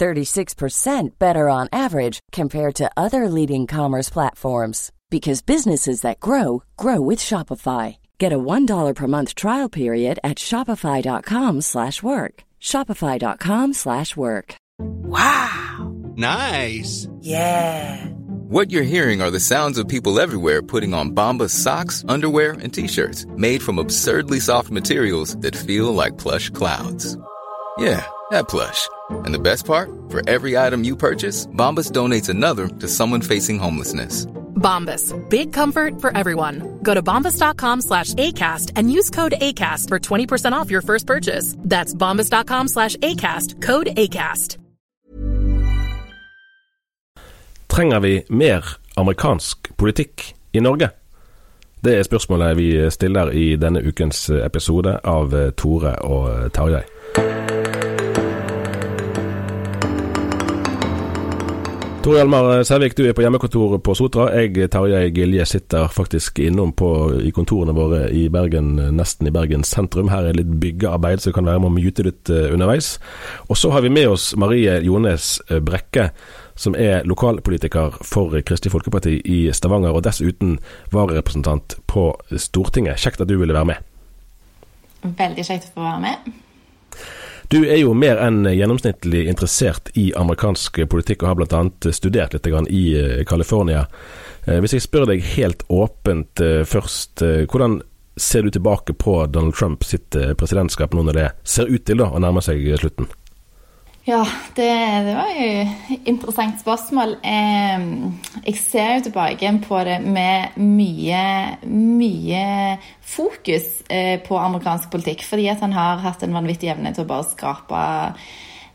36% better on average compared to other leading commerce platforms because businesses that grow grow with Shopify. Get a $1 per month trial period at shopify.com/work. shopify.com/work. Wow. Nice. Yeah. What you're hearing are the sounds of people everywhere putting on Bombas socks, underwear, and t-shirts made from absurdly soft materials that feel like plush clouds. Yeah, that plush. And the best part? For every item you purchase, Bombas donates another to someone facing homelessness. Bombas. Big comfort for everyone. Go to bombas.com slash ACAST and use code ACAST for 20% off your first purchase. That's bombas.com slash ACAST. Code ACAST. Trenger vi mer amerikansk politikk i Norge? Det er spørsmålet vi stiller i denne ukens episode av Tore og Tarjei. Tor Hjalmar Sævik, du er på hjemmekontor på Sotra. Jeg, Tarjei Gilje, sitter faktisk innom på, i kontorene våre i Bergen, nesten i Bergen sentrum. Her er litt byggearbeid, så du kan være med å mute litt uh, underveis. Og så har vi med oss Marie Jones Brekke, som er lokalpolitiker for Kristelig Folkeparti i Stavanger, og dessuten vararepresentant på Stortinget. Kjekt at du ville være med. Veldig kjekt å få være med. Du er jo mer enn gjennomsnittlig interessert i amerikansk politikk, og har bl.a. studert litt i California. Hvis jeg spør deg helt åpent først, hvordan ser du tilbake på Donald Trump sitt presidentskap nå når det ser ut til å nærme seg slutten? Ja, det, det var jo et interessant spørsmål. Jeg ser jo tilbake på det med mye, mye fokus på amerikansk politikk. Fordi at han har hatt en vanvittig evne til å bare skape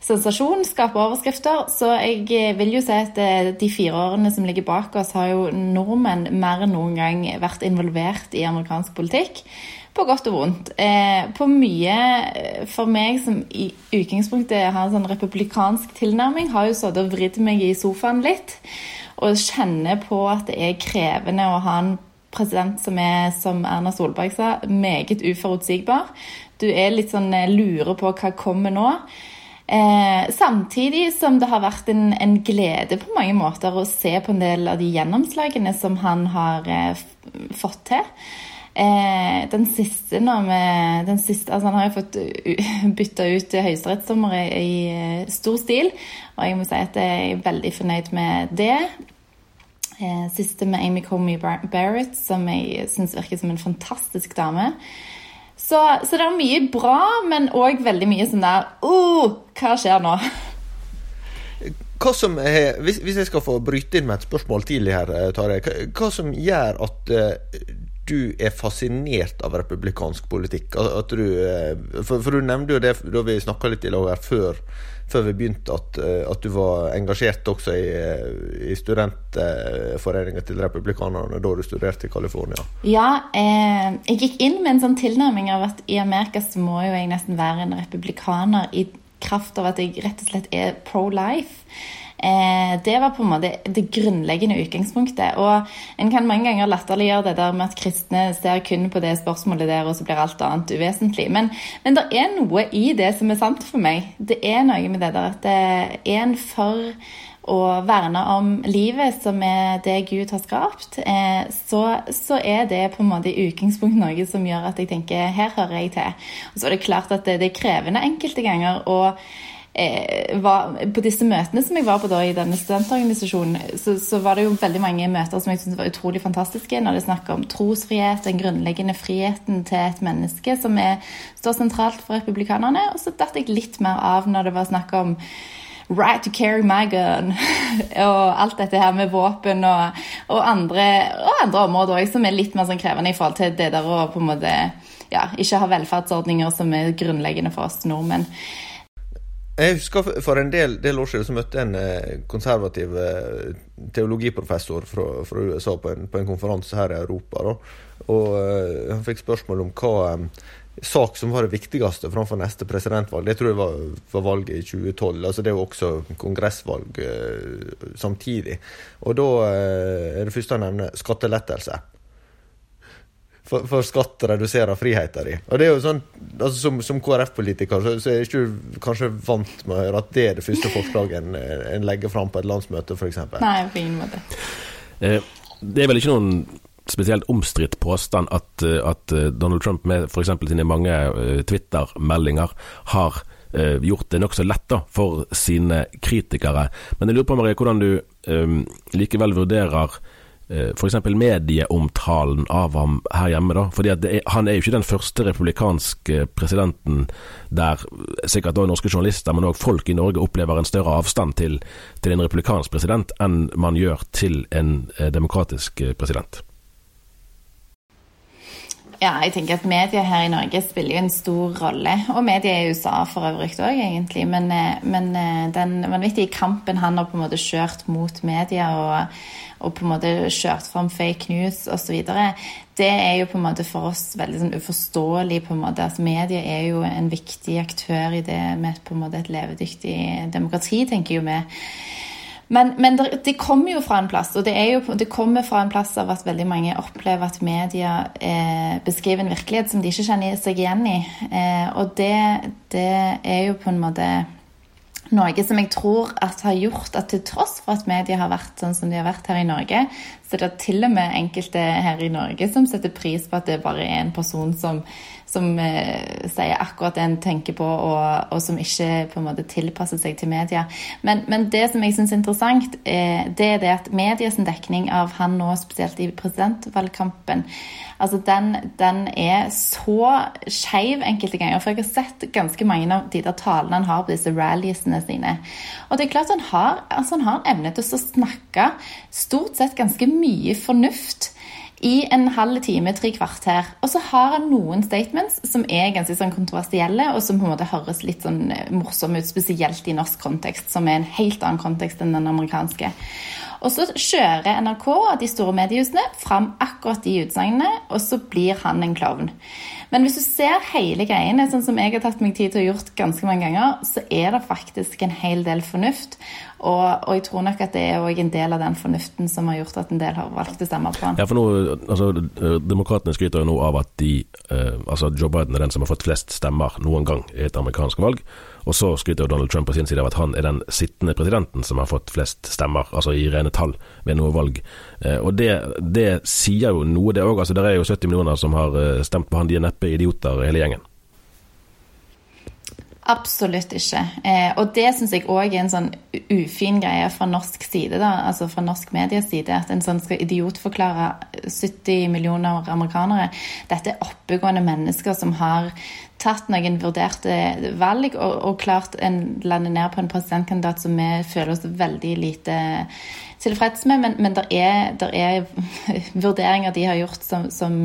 sensasjon, skape overskrifter. Så jeg vil jo si at de fire årene som ligger bak oss, har jo nordmenn mer enn noen gang vært involvert i amerikansk politikk på godt og vondt. Eh, på mye for meg som i utgangspunktet har en sånn republikansk tilnærming, har jo sittet og vridd meg i sofaen litt og kjenner på at det er krevende å ha en president som er, som Erna Solberg sa, meget uforutsigbar. Du er litt sånn lurer på hva kommer nå. Eh, samtidig som det har vært en, en, glede på mange måter å se på en del av de gjennomslagene som han har eh, fått til. Eh, den siste nå med den siste, altså Han har jo fått bytta ut høyesterettsdommere i, i stor stil, og jeg må si at jeg er veldig fornøyd med det. Eh, siste med Amy Comey Barrett, som jeg syns virker som en fantastisk dame. Så, så det er mye bra, men òg veldig mye sånn der oh, Hva skjer nå? Hva som er, hvis, hvis, jeg skal få bryte inn med et spørsmål tidlig her, Tare. Hva, hva som gjør at uh, du er fascinert av republikansk politikk? Du, for, for, du nevnte jo det da vi snakka litt i lag her før, før, vi begynte, at, at, du var engasjert også i, i studentforeninga til republikanerne da du studerte i California. Ja, eh, jeg gikk inn med en sånn tilnærming av at i Amerika så må jo jeg nesten være en republikaner i kraft av at jeg rett og slett er pro life. Eh, det var på en måte det grunnleggende utgangspunktet. Og en kan mange ganger latterliggjøre det der med at kristne ser kun på det spørsmålet der, og så blir alt annet uvesentlig. Men, men det er noe i det som er sant for meg. Det er noe med det der at det er en for å verne om livet, som er det Gud har skapt, eh, så, så, er det på en måte i utgangspunkt noe som gjør at jeg tenker her hører jeg til. Og så er det klart at det, det er krevende enkelte ganger. og eh, var, På disse møtene som jeg var på da i denne studentorganisasjonen, så, så var det jo veldig mange møter som jeg syntes var utrolig fantastiske, når det er snakk om trosfrihet, den grunnleggende friheten til et menneske, som er, står sentralt for republikanerne. Og så datt jeg litt mer av når det var snakk om Right to carry my gun. og alt dette her med våpen og, og, andre, og andre, områder også, som er litt mer sånn krevende i forhold til det der å på en måte ja, ikke ha velferdsordninger som er grunnleggende for oss nordmenn. Jeg husker For en del, del år siden så møtte en eh, konservativ eh, teologiprofessor fra, fra USA på en, på en, konferanse her i Europa. Da. Og uh, Han fikk spørsmål om hva um, sak som var det viktigste framfor neste presidentvalg. Det tror jeg var, var valget i 2012. altså Det er jo også kongressvalg uh, samtidig. Og da uh, er det første å nevne skattelettelse. For, for, skatt reduserer friheten din. Og det er jo sånn, altså Som, som KrF-politiker så, så, er jeg ikke kanskje vant med å høre at det er det første forslaget en, en legger fram på et landsmøte, f.eks. Nei, på ingen måte. Eh, det er vel ikke noen spesielt omstridt påstand at, eh, at, eh, Donald Trump med f.eks. sine mange Twitter-meldinger har uh, gjort det nokså lett da, for sine kritikere. Men jeg lurer på Marie, hvordan du um, likevel vurderer uh, f.eks. medieomtalen av ham her hjemme. da, fordi er, Han er jo ikke den første republikanske presidenten der sikkert da norske journalister, men òg folk i Norge opplever en større avstand til, til en republikansk president enn man gjør til en demokratisk president. Ja, jeg tenker at media her i Norge spiller jo en stor rolle. Og media i USA for øvrig òg, egentlig. Men, eh, men, eh, den vanvittige kampen han har på en måte kjørt mot media og, og på en måte kjørt fram fake news osv., det er jo på en måte for oss veldig sånn uforståelig. på en måte. Altså, media er jo en viktig aktør i det med på en måte et levedyktig demokrati, tenker jo vi. Men, men det, kommer jo fra en plass, og det, jo, det, kommer fra en plass av at veldig mange opplever at media eh, beskriver en virkelighet som de ikke kjenner seg igjen i. Eh, og det, det, er jo på en måte noe som jeg tror at har gjort at til tross for at media har vært sånn som de har vært her i Norge, så det er til og med enkelte her i Norge som setter pris på at det bare er en person som som eh, sier akkurat det en tenker på, og, og, som ikke på en måte tilpasser seg til media. Men, men det som jeg syns er interessant, eh, det er det at medias dekning av han nå, spesielt i presidentvalgkampen, altså den, den er så skeiv enkelte ganger. For jeg har sett ganske mange av de der talene han har på disse ralliesene sine. Og det er klart han har, altså han har evne til å snakke stort sett ganske mye fornuft i en halv time, tre kvarter. Og så har han noen statements som er ganske sånn kontroversielle, og som på en måte høres litt sånn eh, morsomme ut, spesielt i norsk kontekst, som er en helt annen kontekst enn den amerikanske. Og så kjører NRK og de store mediehusene fram akkurat de utsagnene, og så blir han en klovn. Men hvis du ser hele greiene, sånn som jeg har tatt meg tid til å gjort ganske mange ganger, så er det faktisk en hel del fornuft. Og, og jeg tror nok at det er en del av den fornuften som har gjort at en del har valgt å stemme på han. Ja, for nå, altså, Demokratene skryter jo nå av at de, eh, altså Joe Biden er den som har fått flest stemmer noen gang i et amerikansk valg. Og så skryter jo Donald Trump på sin side av at han er den sittende presidenten som har fått flest stemmer, altså i rene tall, ved noe valg. Eh, og det, det sier jo noe, det òg. Altså, det er jo 70 millioner som har eh, stemt på han, de er neppe idioter hele gjengen. Absolutt ikke. Eh, og det syns jeg òg er en sånn ufin greie fra norsk side, da, altså fra norsk medies side, at en sånn skal idiotforklare 70 millioner amerikanere. Dette er oppegående mennesker som har tatt noen vurderte valg og, og klart en lande ned på en presidentkandidat som vi føler oss veldig lite tilfreds med. Men, men det er, er, vurderinger de har gjort som, som,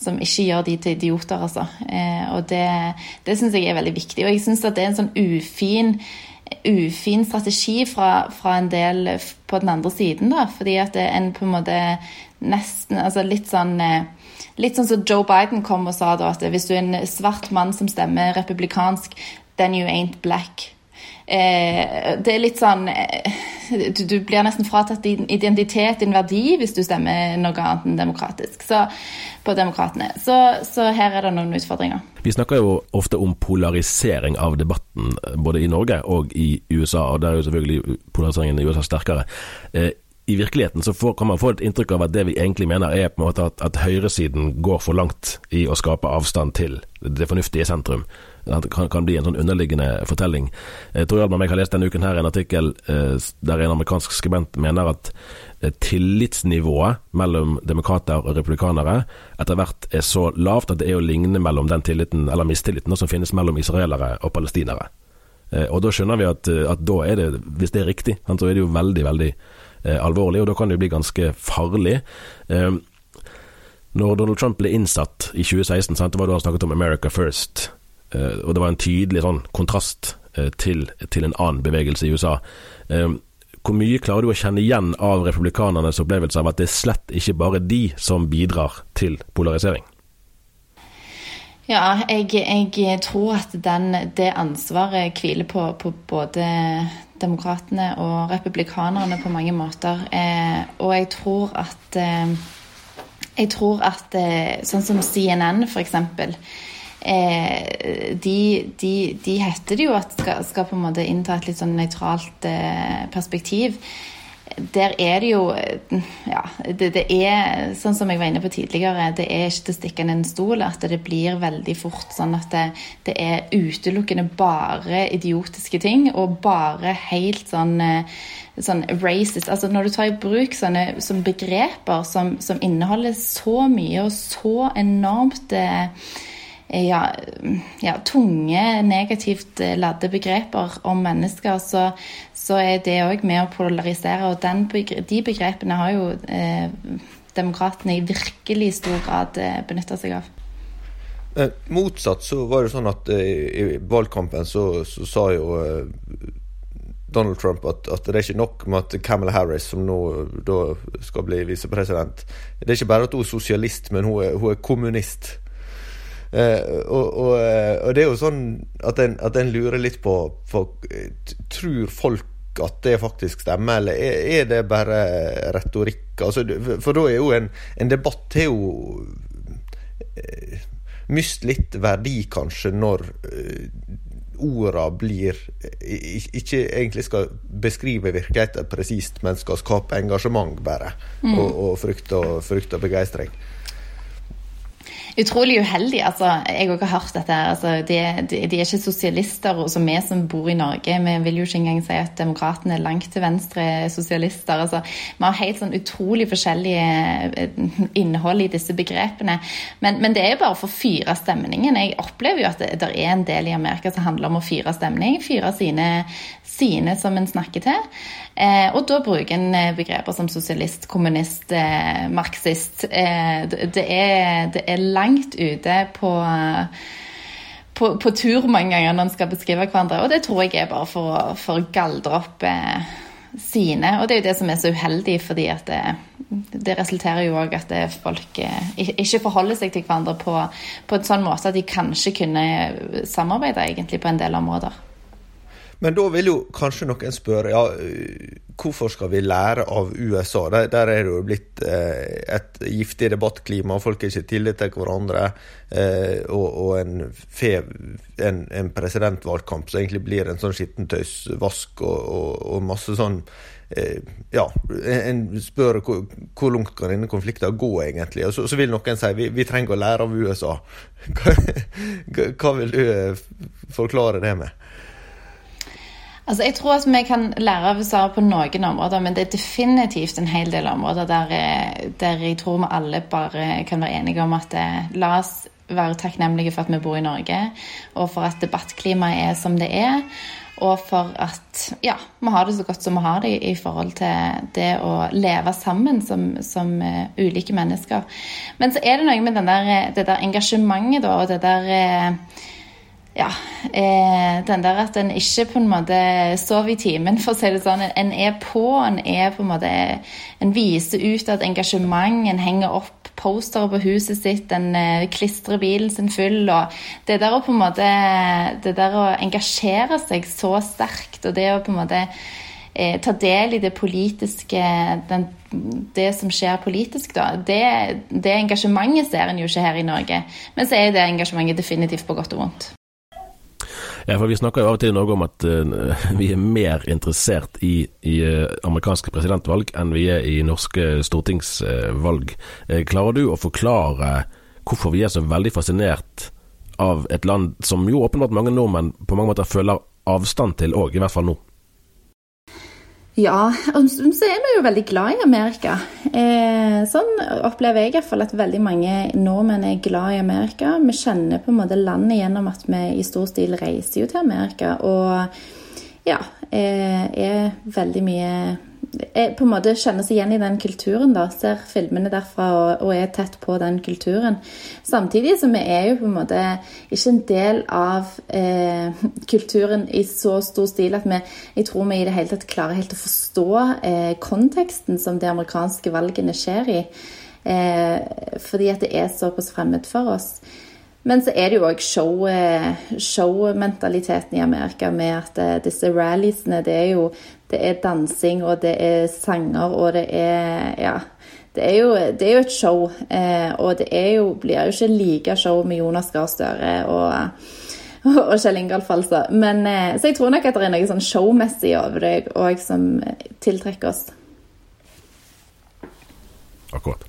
som, ikke gjør de til idioter, altså. Eh, og det, det syns jeg er veldig viktig. Og jeg syns at det er en sånn ufin ufin strategi fra, fra, en del på den andre siden, da. Fordi at en på en måte nesten Altså litt sånn eh, Litt sånn som Joe Biden kom og sa da, at hvis du er en svart mann som stemmer republikansk, then you ain't black. Eh, det er litt sånn eh, du, du, blir nesten fratatt din identitet, din verdi, hvis du stemmer noe annet enn demokratisk så, på demokratene. Så, så, her er det noen utfordringer. Vi snakker jo ofte om polarisering av debatten, både i Norge og i USA. Og der er jo selvfølgelig polariseringen i USA sterkere. Eh, i virkeligheten så får, kan man få et inntrykk av at det vi egentlig mener er på en måte at, at høyresiden går for langt i å skape avstand til det fornuftige sentrum. Det kan, kan bli en sånn underliggende fortelling. Jeg tror Hjalmar, jeg har lest denne uken her en artikkel eh, der en amerikansk skribent mener at eh, tillitsnivået mellom demokrater og republikanere etter hvert er så lavt at det er å ligne mellom den tilliten, eller mistilliten, som finnes mellom israelere og palestinere. Eh, og da skjønner vi at, at, da er det, hvis det er riktig, så er det jo veldig, veldig Eh, alvorlig, og da kan det bli ganske farlig. Eh, når Donald Trump ble innsatt i 2016, sant, det var da han snakket om 'America First', eh, og det var en tydelig sånn kontrast til, til en annen bevegelse i USA. Hvor mye klarer du å kjenne igjen av republikanernes opplevelse av at det er slett ikke bare de som bidrar til polarisering? Ja, jeg, jeg tror at den, det ansvaret hviler på, på både demokratene og republikanerne på mange måter. Eh, og jeg tror at eh, Jeg tror at eh, sånn som CNN, for eksempel eh, de, de, de, heter det jo at skal, skal på en måte innta et litt sånn nøytralt eh, perspektiv der er det jo Ja, det, det, er sånn som jeg var inne på tidligere, det er ikke til å stikke en stol at det blir veldig fort sånn at det, det, er utelukkende bare idiotiske ting og bare helt sånn, sånn racist. Altså når du tar i bruk sånne som begreper som, som inneholder så mye og så enormt eh, ja, ja, tunge, negativt ladde begreper om mennesker, så, så er det òg med å polarisere. Og den, de begrepene har jo eh, demokratene i virkelig stor grad eh, benytta seg av. Eh, motsatt så var det sånn at eh, i valgkampen så, så sa jo eh, Donald Trump at, at, det er ikke nok med at Camilla Harris, som nå da skal bli visepresident Det er ikke bare at hun er sosialist, men hun er, hun er kommunist. Uh, og, og, eh, og, det er jo sånn at en, at en lurer litt på, på Tror folk at det faktisk stemmer, eller er, det bare retorikk? Altså, for da er jo en, en debatt har jo uh, mist litt verdi, kanskje, når orda blir Ikke egentlig skal beskrive virkeligheten presist, men skal skape engasjement, bare. Mm. Og, og frykt og, frykt og begeistring utrolig uheldig. Altså, jeg har hørt dette. Altså, de, de, de, er ikke sosialister som vi som bor i Norge. Vi vil jo ikke engang si at demokratene er langt til venstre sosialister. Altså, vi har helt sånn utrolig forskjellige eh, innhold i disse begrepene. Men, men det er jo bare for å fyre stemningen. Jeg opplever jo at det, det, er en del i Amerika som handler om å fyre stemning. Fyre sine, sine som en snakker til. Eh, og da bruker en eh, begreper som sosialist, kommunist, eh, marxist. Det, er, det, er, langt ute på, på, på, tur mange ganger når en skal beskrive hverandre. Og det tror jeg er bare for, for å galdre opp eh, sine. Og det er jo det som er så uheldig, fordi at det, det resulterer jo òg at folk eh, ikke forholder seg til hverandre på, på en sånn måte at de kanskje kunne samarbeide egentlig på en del områder. Men da vil jo kanskje noen spørre ja, hvorfor skal vi lære av USA? Der, der er det jo blitt eh, et giftig debattklima, folk har ikke tillit til hverandre. Eh, og, og en, fev, en, en, presidentvalgkamp som egentlig blir en sånn skittentøysvask og, og, og masse sånn eh, Ja, en spør hvor, hvor, langt kan denne konflikten gå, egentlig? Og så, så vil noen si vi, vi trenger å lære av USA. Hva, hva vil du forklare det med? Altså, jeg tror at vi kan lære av USA på noen områder, men det er definitivt en hel del områder der, eh, der jeg tror vi alle bare kan være enige om at det, la oss være takknemlige for at vi bor i Norge, og for at debattklimaet er som det er. Og for at ja, vi har det så godt som vi har det i forhold til det å leve sammen som, som uh, ulike mennesker. Men så er det noe med der, det der engasjementet da, og det der uh, ja, eh, den der at en ikke på en måte sover i timen, for å si det sånn. En er på, en er på en måte En viser ut at engasjement, en henger opp postere på huset sitt, en eh, klistrer bilen sin full. og Det der å på en måte Det der å engasjere seg så sterkt, og det å på en måte eh, ta del i det politiske den, det som skjer politisk, da, det, det engasjementet ser en jo ikke her i Norge. Men så er det engasjementet definitivt på godt og vondt. Ja, for Vi snakker jo av og til i Norge om at uh, vi er mer interessert i, i uh, amerikanske presidentvalg enn vi er i norske stortingsvalg. Uh, klarer du å forklare hvorfor vi er så veldig fascinert av et land som jo åpenbart mange nordmenn på mange måter føler avstand til òg, i hvert fall nå? Ja, og så er vi jo veldig glad i Amerika. Eh, sånn opplever jeg i hvert fall at veldig mange nordmenn er glad i Amerika. Vi kjenner på en måte landet gjennom at vi i stor stil reiser jo til Amerika. Og ja, eh, er veldig mye på en måte kjenner seg igjen i den kulturen. da, Ser filmene derfra og, og, er tett på den kulturen. Samtidig som vi er jo på en måte ikke en del av eh, kulturen i så stor stil at vi jeg tror vi i det hele tatt klarer helt å forstå eh, konteksten som de amerikanske valgene skjer i. Eh, fordi at det er såpass fremmed for oss. Men så er det jo òg show-mentaliteten show i Amerika med at eh, disse ralliesene, det er jo det er dansing, og det er sanger, og det er Ja. Det er jo, det er jo et show, eh, og det jo, blir jo ikke like show med Jonas Gahr Støre og, og Kjell Ingolf, altså. Men, eh, så jeg tror nok at det er noe sånn showmessig over det òg som tiltrekker oss. Akkurat.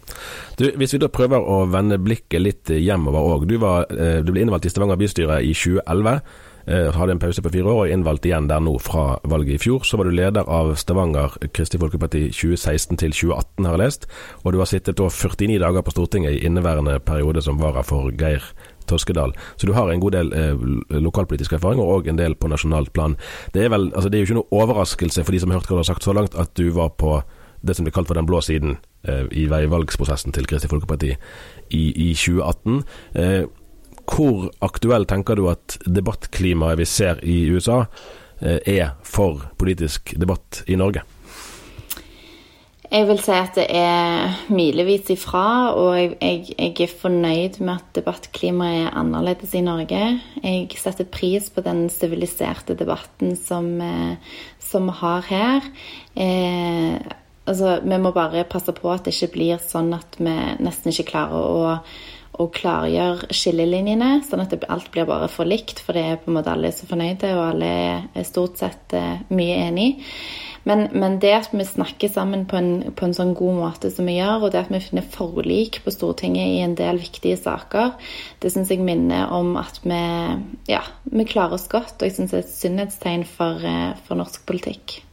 Du, hvis vi da prøver å vende blikket litt hjemover òg. Du, eh, du, ble innvalgt i Stavanger bystyre i 2011. Eh, hadde en pause på fire år og innvalgt igjen der nå fra valget i fjor. Så var du leder av Stavanger Kristelig Folkeparti 2016 til 2018, har jeg lest. Og du har sittet da 49 dager på Stortinget i inneværende periode som vara for Geir Toskedal. Så du har en god del eh, lokalpolitisk erfaring, og en del på nasjonalt plan. Det er, vel, altså det er jo ikke noe overraskelse for de som har hørt hva du har sagt så langt, at du var på det som blir kalt for den blå siden i veivalgsprosessen til Kristelig Folkeparti i, i 2018. Eh, hvor aktuell tenker du at debattklimaet vi ser i USA eh, er for politisk debatt i Norge? Jeg vil si at det er milevis ifra, og jeg, jeg, jeg, er fornøyd med at debattklimaet er annerledes i Norge. Jeg setter pris på den siviliserte debatten som, som vi har her. Eh, altså, vi må bare passe på at det ikke blir sånn at vi nesten ikke klarer å, å klargjøre skillelinjene, sånn at alt blir bare for likt, for det er på en måte alle så fornøyde, og alle er stort sett uh, mye enig. Men, men, det at vi snakker sammen på en, på en, sånn god måte som vi gjør, og det at vi finner forlik på Stortinget i en del viktige saker, det syns jeg minner om at vi, ja, vi klarer oss godt. Og jeg syns det er et sunnhetstegn for, uh, for norsk politikk.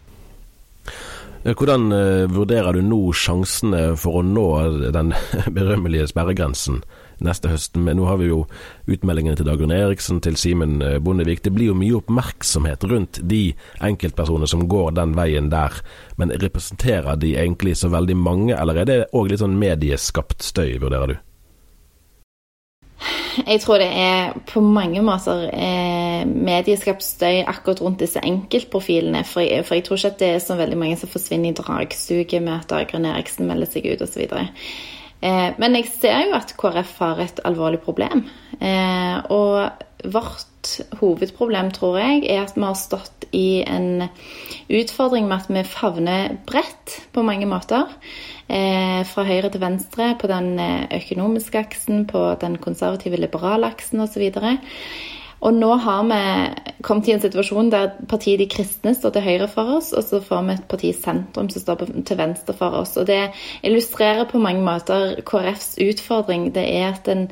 Eh, hvordan uh, vurderer du nå sjansene for å nå den berømmelige sperregrensen neste høst? Men nå har vi jo utmeldingene til Dagrun Eriksen, til Simen eh, Bondevik. Det blir jo mye oppmerksomhet rundt de enkeltpersonene som går den veien der. Men representerer de egentlig så veldig mange, eller er det òg litt sånn medieskapt støy, vurderer du? Jeg tror det er på mange måter eh, medieskapt støy akkurat rundt disse enkeltprofilene. For jeg, for jeg, tror ikke at det er så veldig mange som forsvinner i dragsuget med at Dagrun Eriksen melder seg ut osv. Eh, men jeg ser jo at KrF har et alvorlig problem. Eh, og vårt hovedproblem, tror jeg, er at vi har stått i en utfordring med at vi favner bredt på mange måter eh, fra høyre til venstre på den eh, økonomiske aksen, på den konservative liberale aksen osv. Og nå har vi kommet i en situasjon der partiet De kristne står til høyre for oss, og så får vi et parti i sentrum som står til venstre for oss. Og Det illustrerer på mange måter KrFs utfordring. Det er at en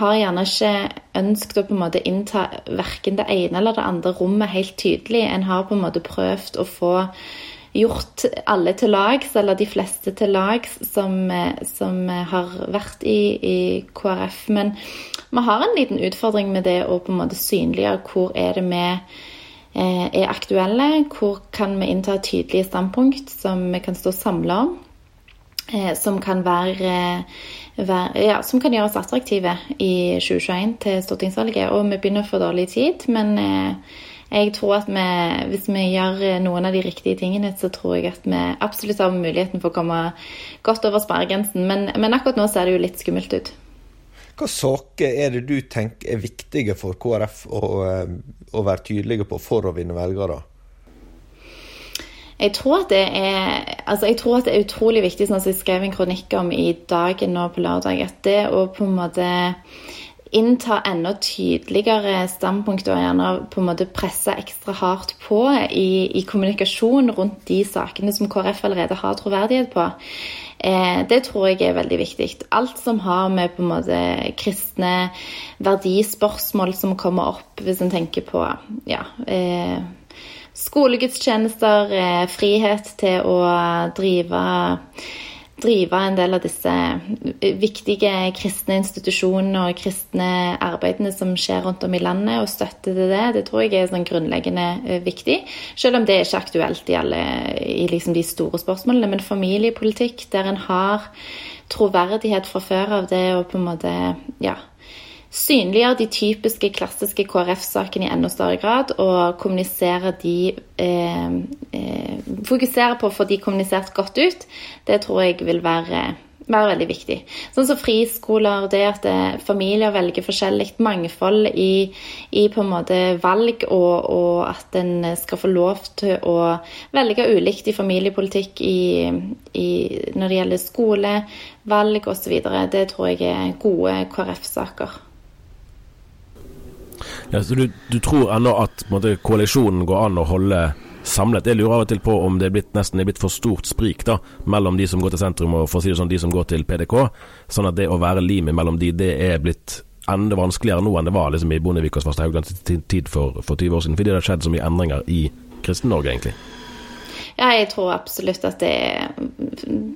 har gjerne ikke ønsket å på en måte innta verken det ene eller det andre rommet helt tydelig. En har på en måte prøvd å få gjort alle til lags, eller de fleste til lags, som, som har vært i, i, KrF. Men vi har en liten utfordring med det å på en måte synliggjøre hvor er det vi eh, er aktuelle, hvor kan vi innta tydelige standpunkt som vi kan stå samla om. Eh, som kan være, være ja, som kan gjøre oss attraktive i 2021 til stortingsvalget. Og vi begynner å få dårlig tid, men eh, jeg tror at vi, hvis vi gjør noen av de riktige tingene, så tror jeg at vi absolutt har muligheten for å komme godt over sperregrensen. Men, men akkurat nå ser det jo litt skummelt ut. Hva saker er det du tenker er viktige for KrF å, eh, å være tydelige på for å vinne velgere? Jeg tror, at det er, altså jeg tror at det er utrolig viktig, som jeg skrev en kronikk om i dagen nå på lørdag, at det å på en måte innta enda tydeligere standpunkt og gjerne på en måte presse ekstra hardt på i, i kommunikasjon rundt de sakene som KrF allerede har troverdighet på. Eh, det tror jeg er veldig viktig. Alt som har med på en måte kristne verdispørsmål som kommer opp, hvis en tenker på ja, eh, skolegudstjenester, eh, frihet til å drive drive en del av disse viktige kristne institusjonene og kristne arbeidene som skjer rundt om i landet, og støtte til det, det tror jeg er sånn grunnleggende eh, viktig. Selv om det er ikke aktuelt i, alle, i liksom de store spørsmålene. Men familiepolitikk, der en har troverdighet fra før av det og på en måte ja, synliggjøre de typiske, klassiske KrF-sakene i enda større grad, og kommunisere de eh, eh, Fokusere på å få de kommunisert godt ut, det tror jeg vil være, være veldig viktig. Sånn som friskoler, det at eh, familier velger forskjellig, mangfold i, i, på en måte valg, og, og, at en skal få lov til å velge ulikt i familiepolitikk i, i, når det gjelder skole, valg osv. Det tror jeg er gode KrF-saker. Ja, så du, du tror ennå at måte, koalisjonen går an å holde samlet? Jeg lurer av og til på om det er blitt, nesten er blitt for stort sprik da, mellom de som går til sentrum og for å si det sånn, de som går til PDK. Sånn at det å være limet mellom de, det er blitt enda vanskeligere nå enn det var liksom, i Bondevik og Svarstad Hauglands tid for, for 20 år siden. Fordi det har skjedd så mye endringer i Kristen-Norge, egentlig. Ja, jeg tror absolutt at det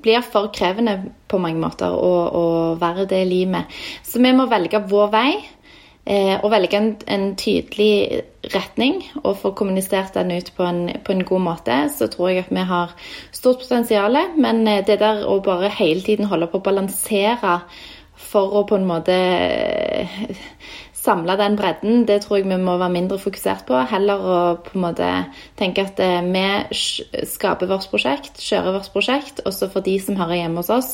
blir for krevende på mange måter å, å være det limet. Så vi må velge vår vei. Eh, å velge en, en, tydelig retning og få kommunisert den ut på en, på en, god måte, så tror jeg at vi har stort potensial. Men eh, det der å bare hele tiden holde på å balansere for å på en måte eh, samle den bredden, det tror jeg vi må være mindre fokusert på. Heller å på en måte tenke at vi skaper vårt prosjekt, kjører vårt prosjekt, og så får de som hører hjemme hos oss,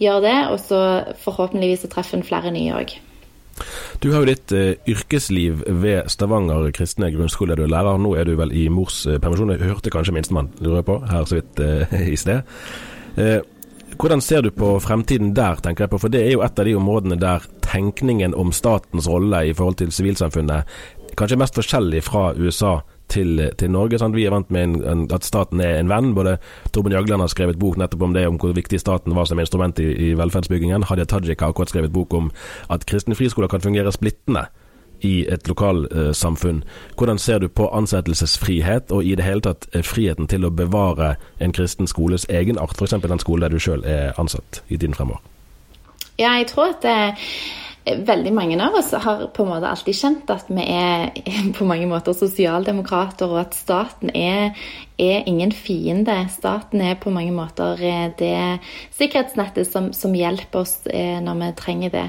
gjør det. Og så forhåpentligvis treffer en flere nye òg. Du har jo ditt eh, yrkesliv ved Stavanger kristne grunnskole. Du er lærer, nå er du vel i mors eh, permisjon. Jeg hørte kanskje minstemann, lurer på, her så vidt eh, i sted. hvordan ser du på fremtiden der, tenker jeg på, for det er jo et av de områdene der tenkningen om statens rolle i forhold til sivilsamfunnet kanskje er mest forskjellig fra USA til, til Norge. Sant? Vi er vant med en, en, at staten er en venn. Både Torben Jagland har skrevet bok nettopp om det, om hvor viktig staten var som instrument i, i velferdsbyggingen. Hadia Tajik har akkurat skrevet bok om at kristne friskoler kan fungere splittende i et lokalsamfunn. Eh, Hvordan ser du på ansettelsesfrihet, og i det hele tatt eh, friheten til å bevare en kristen skoles egenart, f.eks. den skole der du sjøl er ansatt i tiden fremover? Ja, jeg tror at det veldig mange av oss har på en måte alltid kjent at vi er på mange måter sosialdemokrater, og at staten er, er ingen fiende. Staten er på mange måter eh, det sikkerhetsnettet som, som hjelper oss eh, når vi trenger det.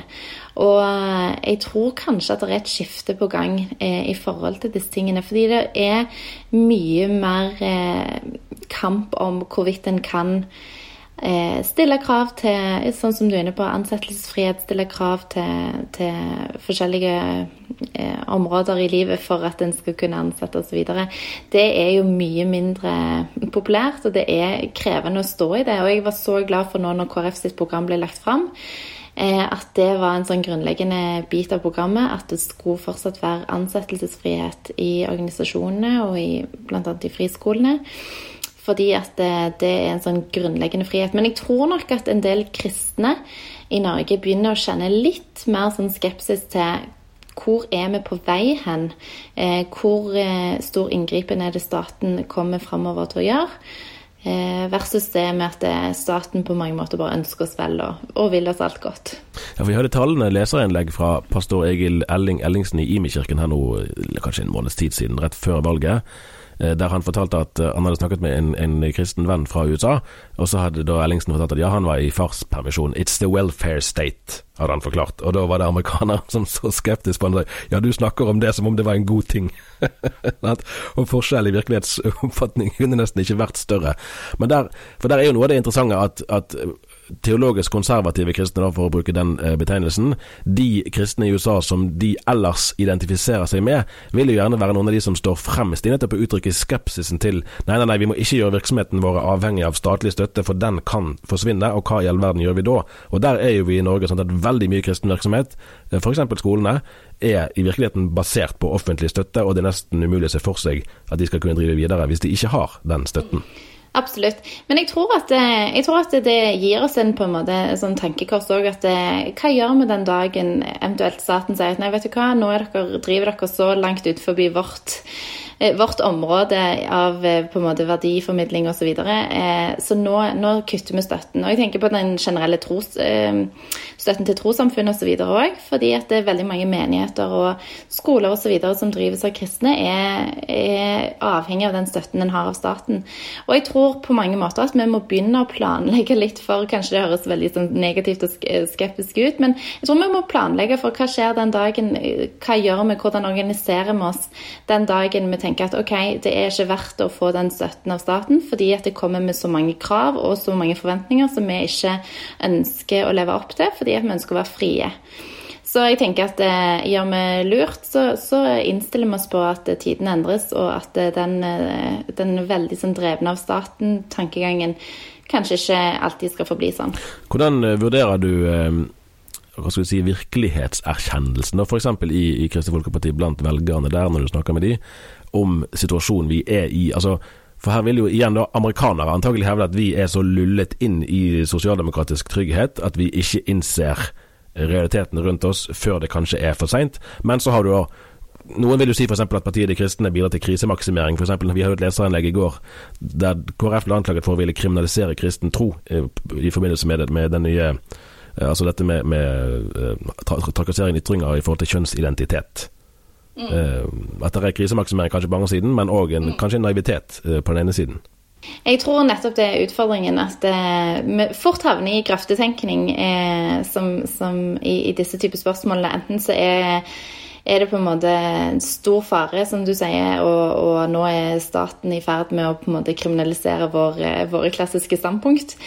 Og eh, jeg tror kanskje at det er et skifte på gang i forhold til disse tingene. Fordi det er mye mer kamp om hvorvidt en kan Eh, stille krav til sånn som du er inne på, ansettelsesfrihet, stille krav til, til forskjellige eh, områder i livet for at en skal kunne ansette osv. Det er jo mye mindre populært, og det er krevende å stå i det. Og jeg var så glad for nå når KrF sitt program ble lagt fram, eh, at det var en sånn grunnleggende bit av programmet at det skulle fortsatt være ansettelsesfrihet i organisasjonene og i, bl.a. i friskolene. Fordi at det, det, er en sånn grunnleggende frihet. Men jeg tror nok at en del kristne i Norge begynner å kjenne litt mer sånn skepsis til hvor er vi på vei hen? Eh, hvor eh, stor inngripen er det staten kommer framover til å gjøre? Eh, versus det med at eh, staten på mange måter bare ønsker oss vel og, og vil oss alt godt. Ja, Vi hadde talende leserinnlegg fra pastor Egil Elling Ellingsen i Imi-kirken her nå kanskje en måneds tid siden, rett før valget. Eh, der han fortalte at eh, han hadde snakket med en, en, kristen venn fra USA, og så hadde da Ellingsen fortalt at ja, han var i farspermisjon. It's the welfare state, hadde han forklart. Og da var det amerikanere som så skeptisk på han. Ja, du snakker om det som om det var en god ting. og forskjell i virkelighetsoppfatning kunne nesten ikke vært større. Men der, for der er jo noe av det interessante at, at teologisk konservative kristne, da, for å bruke den eh, betegnelsen, de kristne i USA som de ellers identifiserer seg med, vil jo gjerne være noen av de som står fremst i nettopp å uttrykke skepsisen til nei, nei, nei, vi må ikke gjøre virksomheten vår avhengig av statlig støtte, for den kan forsvinne, og hva i all verden gjør vi da? Og der er jo vi i Norge sånn at veldig mye kristen virksomhet, f.eks. skolene, er i virkeligheten basert på offentlig støtte, og det er nesten umulig å se for seg at de skal kunne drive videre hvis de ikke har den støtten. Absolutt. Men jeg tror, at, jeg tror at det gir oss en på en måte sånn tankekors òg. At hva gjør vi den dagen eventuelt staten sier at nei, vet du hva, nå dere, driver dere så langt ut forbi vårt Eh, vårt område av eh, på en måte verdiformidling osv. Så, videre. Eh, så nå, nå, kutter vi støtten. Og jeg tenker på den generelle tros, støtten til trossamfunn osv. òg. Fordi at det er veldig mange menigheter og skoler osv. som drives av kristne, er, er avhengig av den støtten en har av staten. Og jeg tror på mange måter at vi må begynne å planlegge litt for Kanskje det høres veldig sånn negativt og skeptisk ut, men jeg tror vi må planlegge for hva skjer den dagen, hva gjør vi, hvordan organiserer vi oss den dagen vi tenker tenker at ok, det er ikke verdt å få den støtten av staten, fordi at det kommer med så mange krav og så mange forventninger som vi ikke ønsker å leve opp til, fordi at vi ønsker å være frie. Så jeg tenker at eh, gjør vi lurt, så, så, innstiller vi oss på at tiden endres, og at den, eh, den veldig sånn drevne av staten-tankegangen kanskje ikke alltid skal forbli sånn. Hvordan eh, vurderer du eh hva skal vi si, virkelighetserkjennelsen, f.eks. i, i Kristelig Folkeparti blant velgerne der, når du snakker med de, om situasjonen vi er i. altså for her vil jo igjen da amerikanere antagelig hevde at vi er så lullet inn i sosialdemokratisk trygghet at vi ikke innser realiteten rundt oss før det kanskje er for seint. Men så har du da noen vil jo si f.eks. at partiet De kristne bidrar til krisemaksimering. For eksempel, vi jo et leserinnlegg i går der KrF ble anklaget for å ville kriminalisere kristen tro eh, i forbindelse med, det, med den nye Altså dette med, med uh, trakassering ytringer i forhold til kjønnsidentitet. Mm. Uh, at det er krisemaksimering kanskje på andre siden, men òg mm. kanskje en naivitet på den ene siden. Jeg tror nettopp det er utfordringen. At vi fort havner i grøftetenkning som, som i, i, disse typer spørsmålene. Enten så er er det på en måte en stor fare, som du sier, og, og, nå er staten i ferd med å på en måte kriminalisere våre, våre klassiske standpunkt.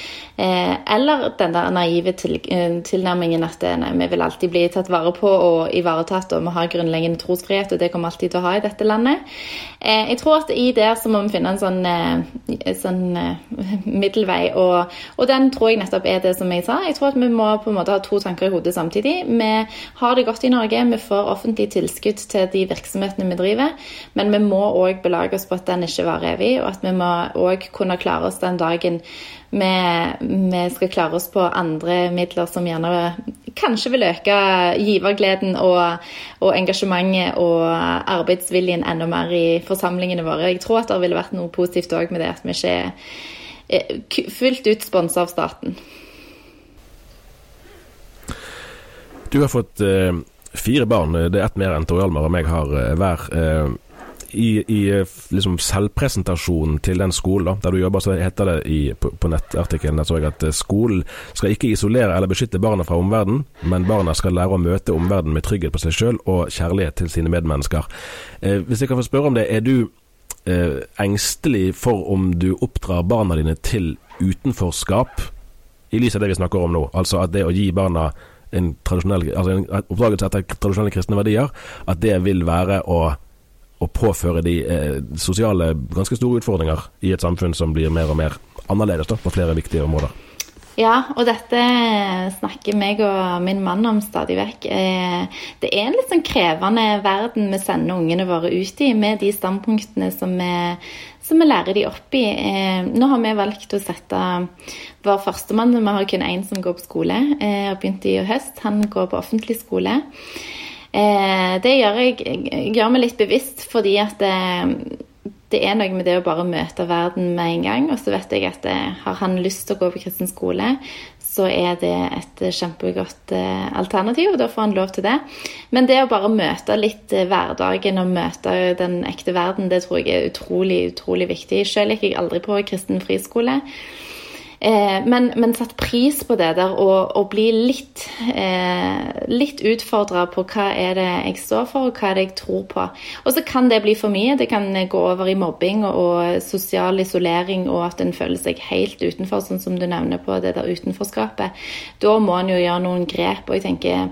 Eh, eller den der naive til, eh, tilnærmingen at eh, nei, vi vil alltid bli tatt vare på og ivaretatt, og vi har grunnleggende trosfrihet, og det kommer alltid til å ha i dette landet. Eh, jeg tror at i det så må vi finne en sånn, eh, sånn eh, middelvei, og, og, den tror jeg nettopp er det som jeg sa. Jeg tror at vi må på en måte ha to tanker i hodet samtidig. Vi har det godt i Norge, vi får offentlig tilskudd til de virksomhetene vi driver, men vi må òg belage oss på at den ikke varer evig, og at vi må òg kunne klare oss den dagen vi, vi, skal klare oss på andre midler som gjerne kanskje vil øke givergleden og, og, engasjementet og arbeidsviljen enda mer i forsamlingene våre. Jeg tror at det ville vært noe positivt òg med det at vi ikke er fullt ut sponsa av staten. Du har fått eh, Fire barn, eh, det er ett mer enn Tor Hjalmar og meg har eh, hver. Eh, I, i liksom selvpresentasjonen til den skolen da, der du jobber, så heter det i, på, på nettartikkelen at skolen skal ikke isolere eller beskytte barna fra omverdenen, men barna skal lære å møte omverdenen med trygghet på seg sjøl og kjærlighet til sine medmennesker. Hvis jeg kan få spørre om det, er du engstelig for om du oppdrar barna dine til utenforskap, i lys av det vi snakker om nå? Altså at det å gi barna en tradisjonell, altså en oppdragelse etter tradisjonelle kristne verdier, at det vil være å, å påføre de eh, sosiale ganske store utfordringer i et samfunn som blir mer og mer annerledes da, på flere viktige områder. Ja, og dette snakker meg og min mann om stadig vekk. Eh, det er en litt sånn krevende verden vi sender ungene våre ut i, med de standpunktene som vi, som vi lærer de opp i. Eh, nå har vi valgt å sette vår førstemann, vi har kun én som går på skole, eh, har begynt i høst. Han går på offentlig skole. Det gjør jeg, gjør meg litt bevisst fordi at det er noe med det å bare møte verden med en gang. Og så vet jeg at eh, har han lyst til å gå på kristen skole, så er det et kjempegodt eh, alternativ, og da får han lov til det. Men det å bare møte litt eh, hverdagen og møte den ekte verden, det tror jeg er utrolig, utrolig viktig. Selv gikk jeg aldri på kristen friskole. Eh, men, men, satt pris på det der og, bli litt, eh, litt utfordra på hva er det jeg står for, og hva er det jeg tror på. Og så kan det bli for mye. Det kan gå over i mobbing og sosial isolering, og at en føler seg helt utenfor, sånn som du nevner på det der utenforskapet. Da må en jo gjøre noen grep. og jeg tenker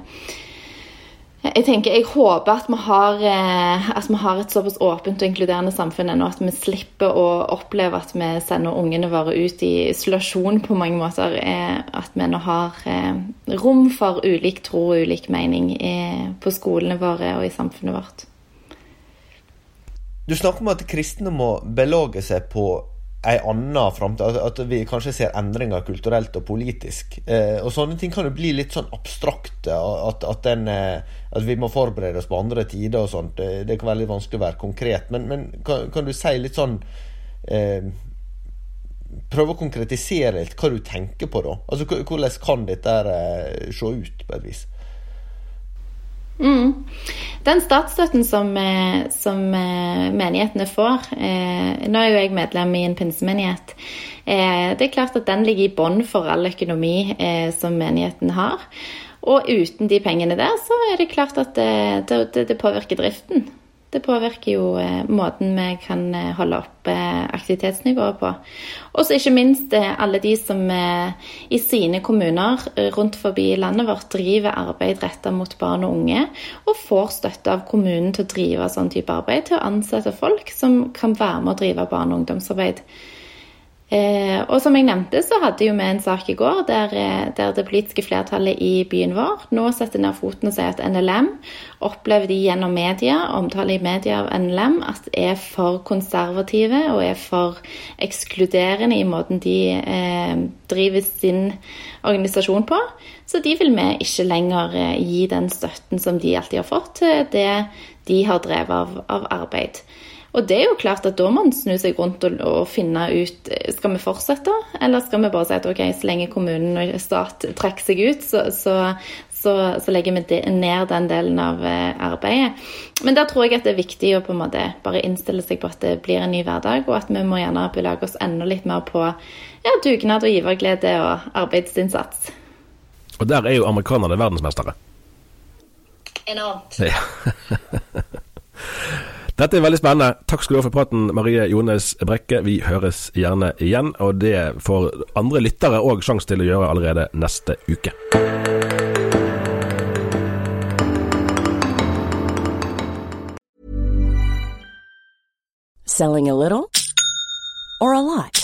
Jeg tenker, jeg håper at vi, har, eh, at vi har et såpass åpent og inkluderende samfunn ennå at vi slipper å oppleve at vi sender ungene våre ut i isolasjon på mange måter. Eh, at vi nå har eh, rom for ulik tro og ulik mening på skolene våre og i samfunnet vårt. Du snakker om at kristne må belage seg på ei anna framtid. At vi kanskje ser endringer kulturelt og politisk. Eh, og sånne ting kan jo bli litt sånn abstrakte. At, at, den, eh, at vi må forberede oss på andre tider og sånt. Det, det kan være litt vanskelig å være konkret. Men, men kan, kan, du si litt sånn eh, Prøve å konkretisere litt hva du tenker på, da. Altså Hvordan kan dette eh, se ut, på et vis? Mm. Den statsstøtten som, eh, som, eh, menighetene får eh, Nå er jo jeg medlem i en pinsemenighet. Eh, det er klart at den ligger i bånn for all økonomi eh, som menigheten har. Og uten de pengene der, så er det klart at det, det, det påvirker driften. Det påvirker jo eh, måten vi kan eh, holde oppe aktivitetsnivået på. Og så ikke minst eh, alle de som i sine kommuner rundt forbi landet vårt driver arbeid retta mot barn og unge, og får støtte av kommunen til å drive sånn type arbeid, til å ansette folk som kan være med å drive barne- og ungdomsarbeid. Eh, og som jeg nevnte, så hadde jo vi en sak i går der, eh, der, det politiske flertallet i byen vår nå setter ned foten og sier at NLM opplever de gjennom media, omtale i media av NLM, at er for konservative og er for ekskluderende i måten de eh, driver sin organisasjon på. Så de vil vi ikke lenger eh, gi den støtten som de alltid har fått til det de har drevet av, av arbeid. Og det er jo klart at da må man snu seg rundt og, og, finne ut skal vi fortsette, eller skal vi bare si at ok, så lenge kommunen og stat trekker seg ut, så, så, så, så legger vi ned den delen av eh, arbeidet. Men der tror jeg at det er viktig å på en måte bare innstille seg på at det blir en ny hverdag, og at vi må gjerne belage oss enda litt mer på ja, dugnad og giverglede og arbeidsinnsats. Og der er jo amerikanerne verdensmestere. Enormt. Ja. Dette er veldig spennende. Takk skal du ha for praten, Marie Jones Brekke. Vi høres gjerne igjen, og det får andre lyttere òg sjanse til å gjøre allerede neste uke. Selling a little or a lot?